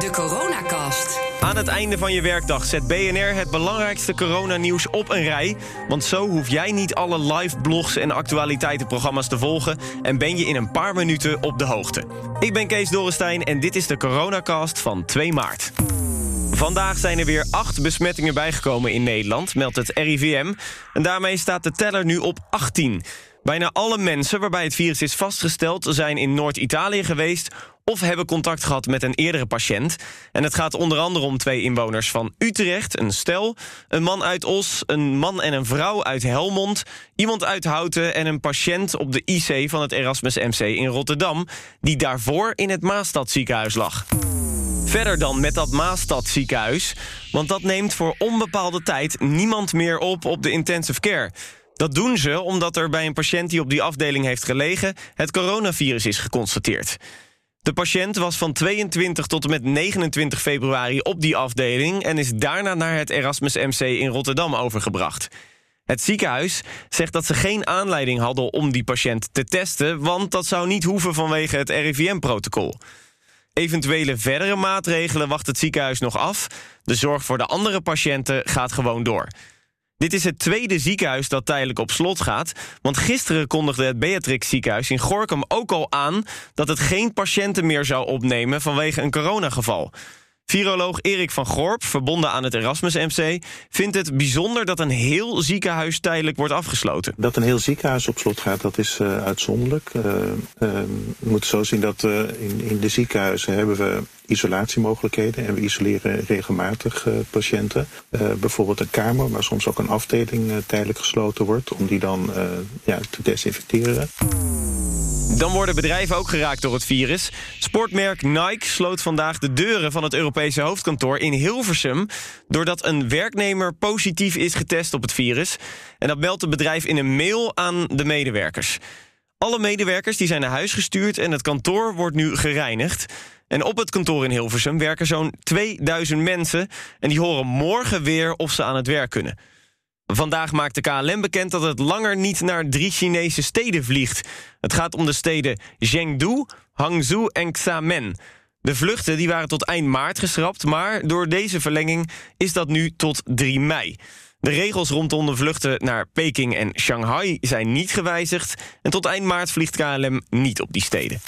De Coronacast. Aan het einde van je werkdag zet BNR het belangrijkste coronanieuws op een rij. Want zo hoef jij niet alle live blogs en actualiteitenprogramma's te volgen... en ben je in een paar minuten op de hoogte. Ik ben Kees Dorrestein en dit is de Coronacast van 2 maart. Vandaag zijn er weer acht besmettingen bijgekomen in Nederland, meldt het RIVM. En daarmee staat de teller nu op 18. Bijna alle mensen waarbij het virus is vastgesteld... zijn in Noord-Italië geweest of hebben contact gehad met een eerdere patiënt. En het gaat onder andere om twee inwoners van Utrecht, een stel... een man uit Os, een man en een vrouw uit Helmond... iemand uit Houten en een patiënt op de IC van het Erasmus MC in Rotterdam... die daarvoor in het Maastadziekenhuis lag. Verder dan met dat Maastadziekenhuis, want dat neemt voor onbepaalde tijd niemand meer op op de intensive care... Dat doen ze omdat er bij een patiënt die op die afdeling heeft gelegen... het coronavirus is geconstateerd. De patiënt was van 22 tot en met 29 februari op die afdeling... en is daarna naar het Erasmus MC in Rotterdam overgebracht. Het ziekenhuis zegt dat ze geen aanleiding hadden om die patiënt te testen... want dat zou niet hoeven vanwege het RIVM-protocol. Eventuele verdere maatregelen wacht het ziekenhuis nog af. De zorg voor de andere patiënten gaat gewoon door. Dit is het tweede ziekenhuis dat tijdelijk op slot gaat. Want gisteren kondigde het Beatrix ziekenhuis in Gorkum ook al aan... dat het geen patiënten meer zou opnemen vanwege een coronageval. Viroloog Erik van Gorp, verbonden aan het Erasmus MC... vindt het bijzonder dat een heel ziekenhuis tijdelijk wordt afgesloten. Dat een heel ziekenhuis op slot gaat, dat is uh, uitzonderlijk. Uh, uh, we moeten zo zien dat in, in de ziekenhuizen hebben we isolatiemogelijkheden en we isoleren regelmatig patiënten. bijvoorbeeld een kamer, maar soms ook een afdeling tijdelijk gesloten wordt... om die dan ja, te desinfecteren. Dan worden bedrijven ook geraakt door het virus. Sportmerk Nike sloot vandaag de deuren van het Europese hoofdkantoor in Hilversum... doordat een werknemer positief is getest op het virus. En dat meldt het bedrijf in een mail aan de medewerkers. Alle medewerkers die zijn naar huis gestuurd en het kantoor wordt nu gereinigd. En op het kantoor in Hilversum werken zo'n 2000 mensen... en die horen morgen weer of ze aan het werk kunnen. Vandaag maakt de KLM bekend dat het langer niet naar drie Chinese steden vliegt. Het gaat om de steden Chengdu, Hangzhou en Xiamen. De vluchten die waren tot eind maart geschrapt, maar door deze verlenging is dat nu tot 3 mei. De regels rondom de vluchten naar Peking en Shanghai zijn niet gewijzigd... en tot eind maart vliegt KLM niet op die steden.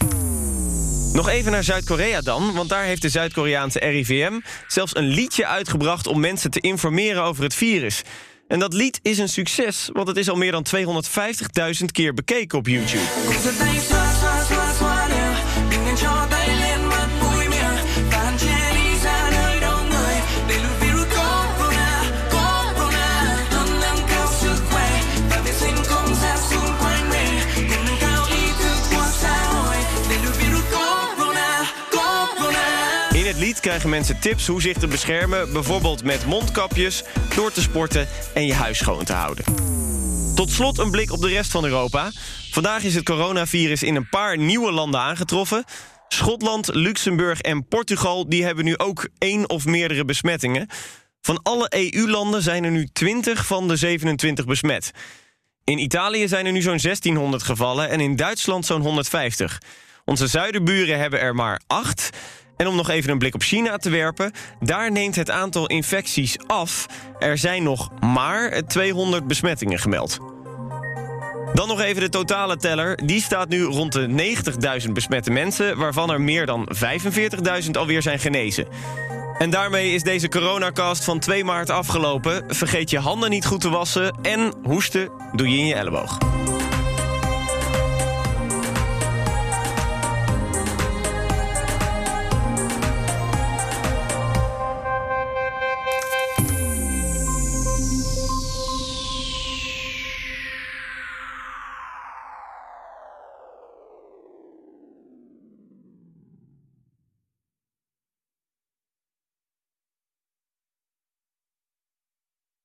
Nog even naar Zuid-Korea dan, want daar heeft de Zuid-Koreaanse RIVM... zelfs een liedje uitgebracht om mensen te informeren over het virus... En dat lied is een succes, want het is al meer dan 250.000 keer bekeken op YouTube. Krijgen mensen tips hoe zich te beschermen... bijvoorbeeld met mondkapjes, door te sporten en je huis schoon te houden. Tot slot een blik op de rest van Europa. Vandaag is het coronavirus in een paar nieuwe landen aangetroffen. Schotland, Luxemburg en Portugal die hebben nu ook één of meerdere besmettingen. Van alle EU-landen zijn er nu 20 van de 27 besmet. In Italië zijn er nu zo'n 1600 gevallen en in Duitsland zo'n 150. Onze zuidenburen hebben er maar 8. En om nog even een blik op China te werpen, daar neemt het aantal infecties af. Er zijn nog maar 200 besmettingen gemeld. Dan nog even de totale teller. Die staat nu rond de 90.000 besmette mensen, waarvan er meer dan 45.000 alweer zijn genezen. En daarmee is deze coronacast van 2 maart afgelopen. Vergeet je handen niet goed te wassen en hoesten doe je in je elleboog.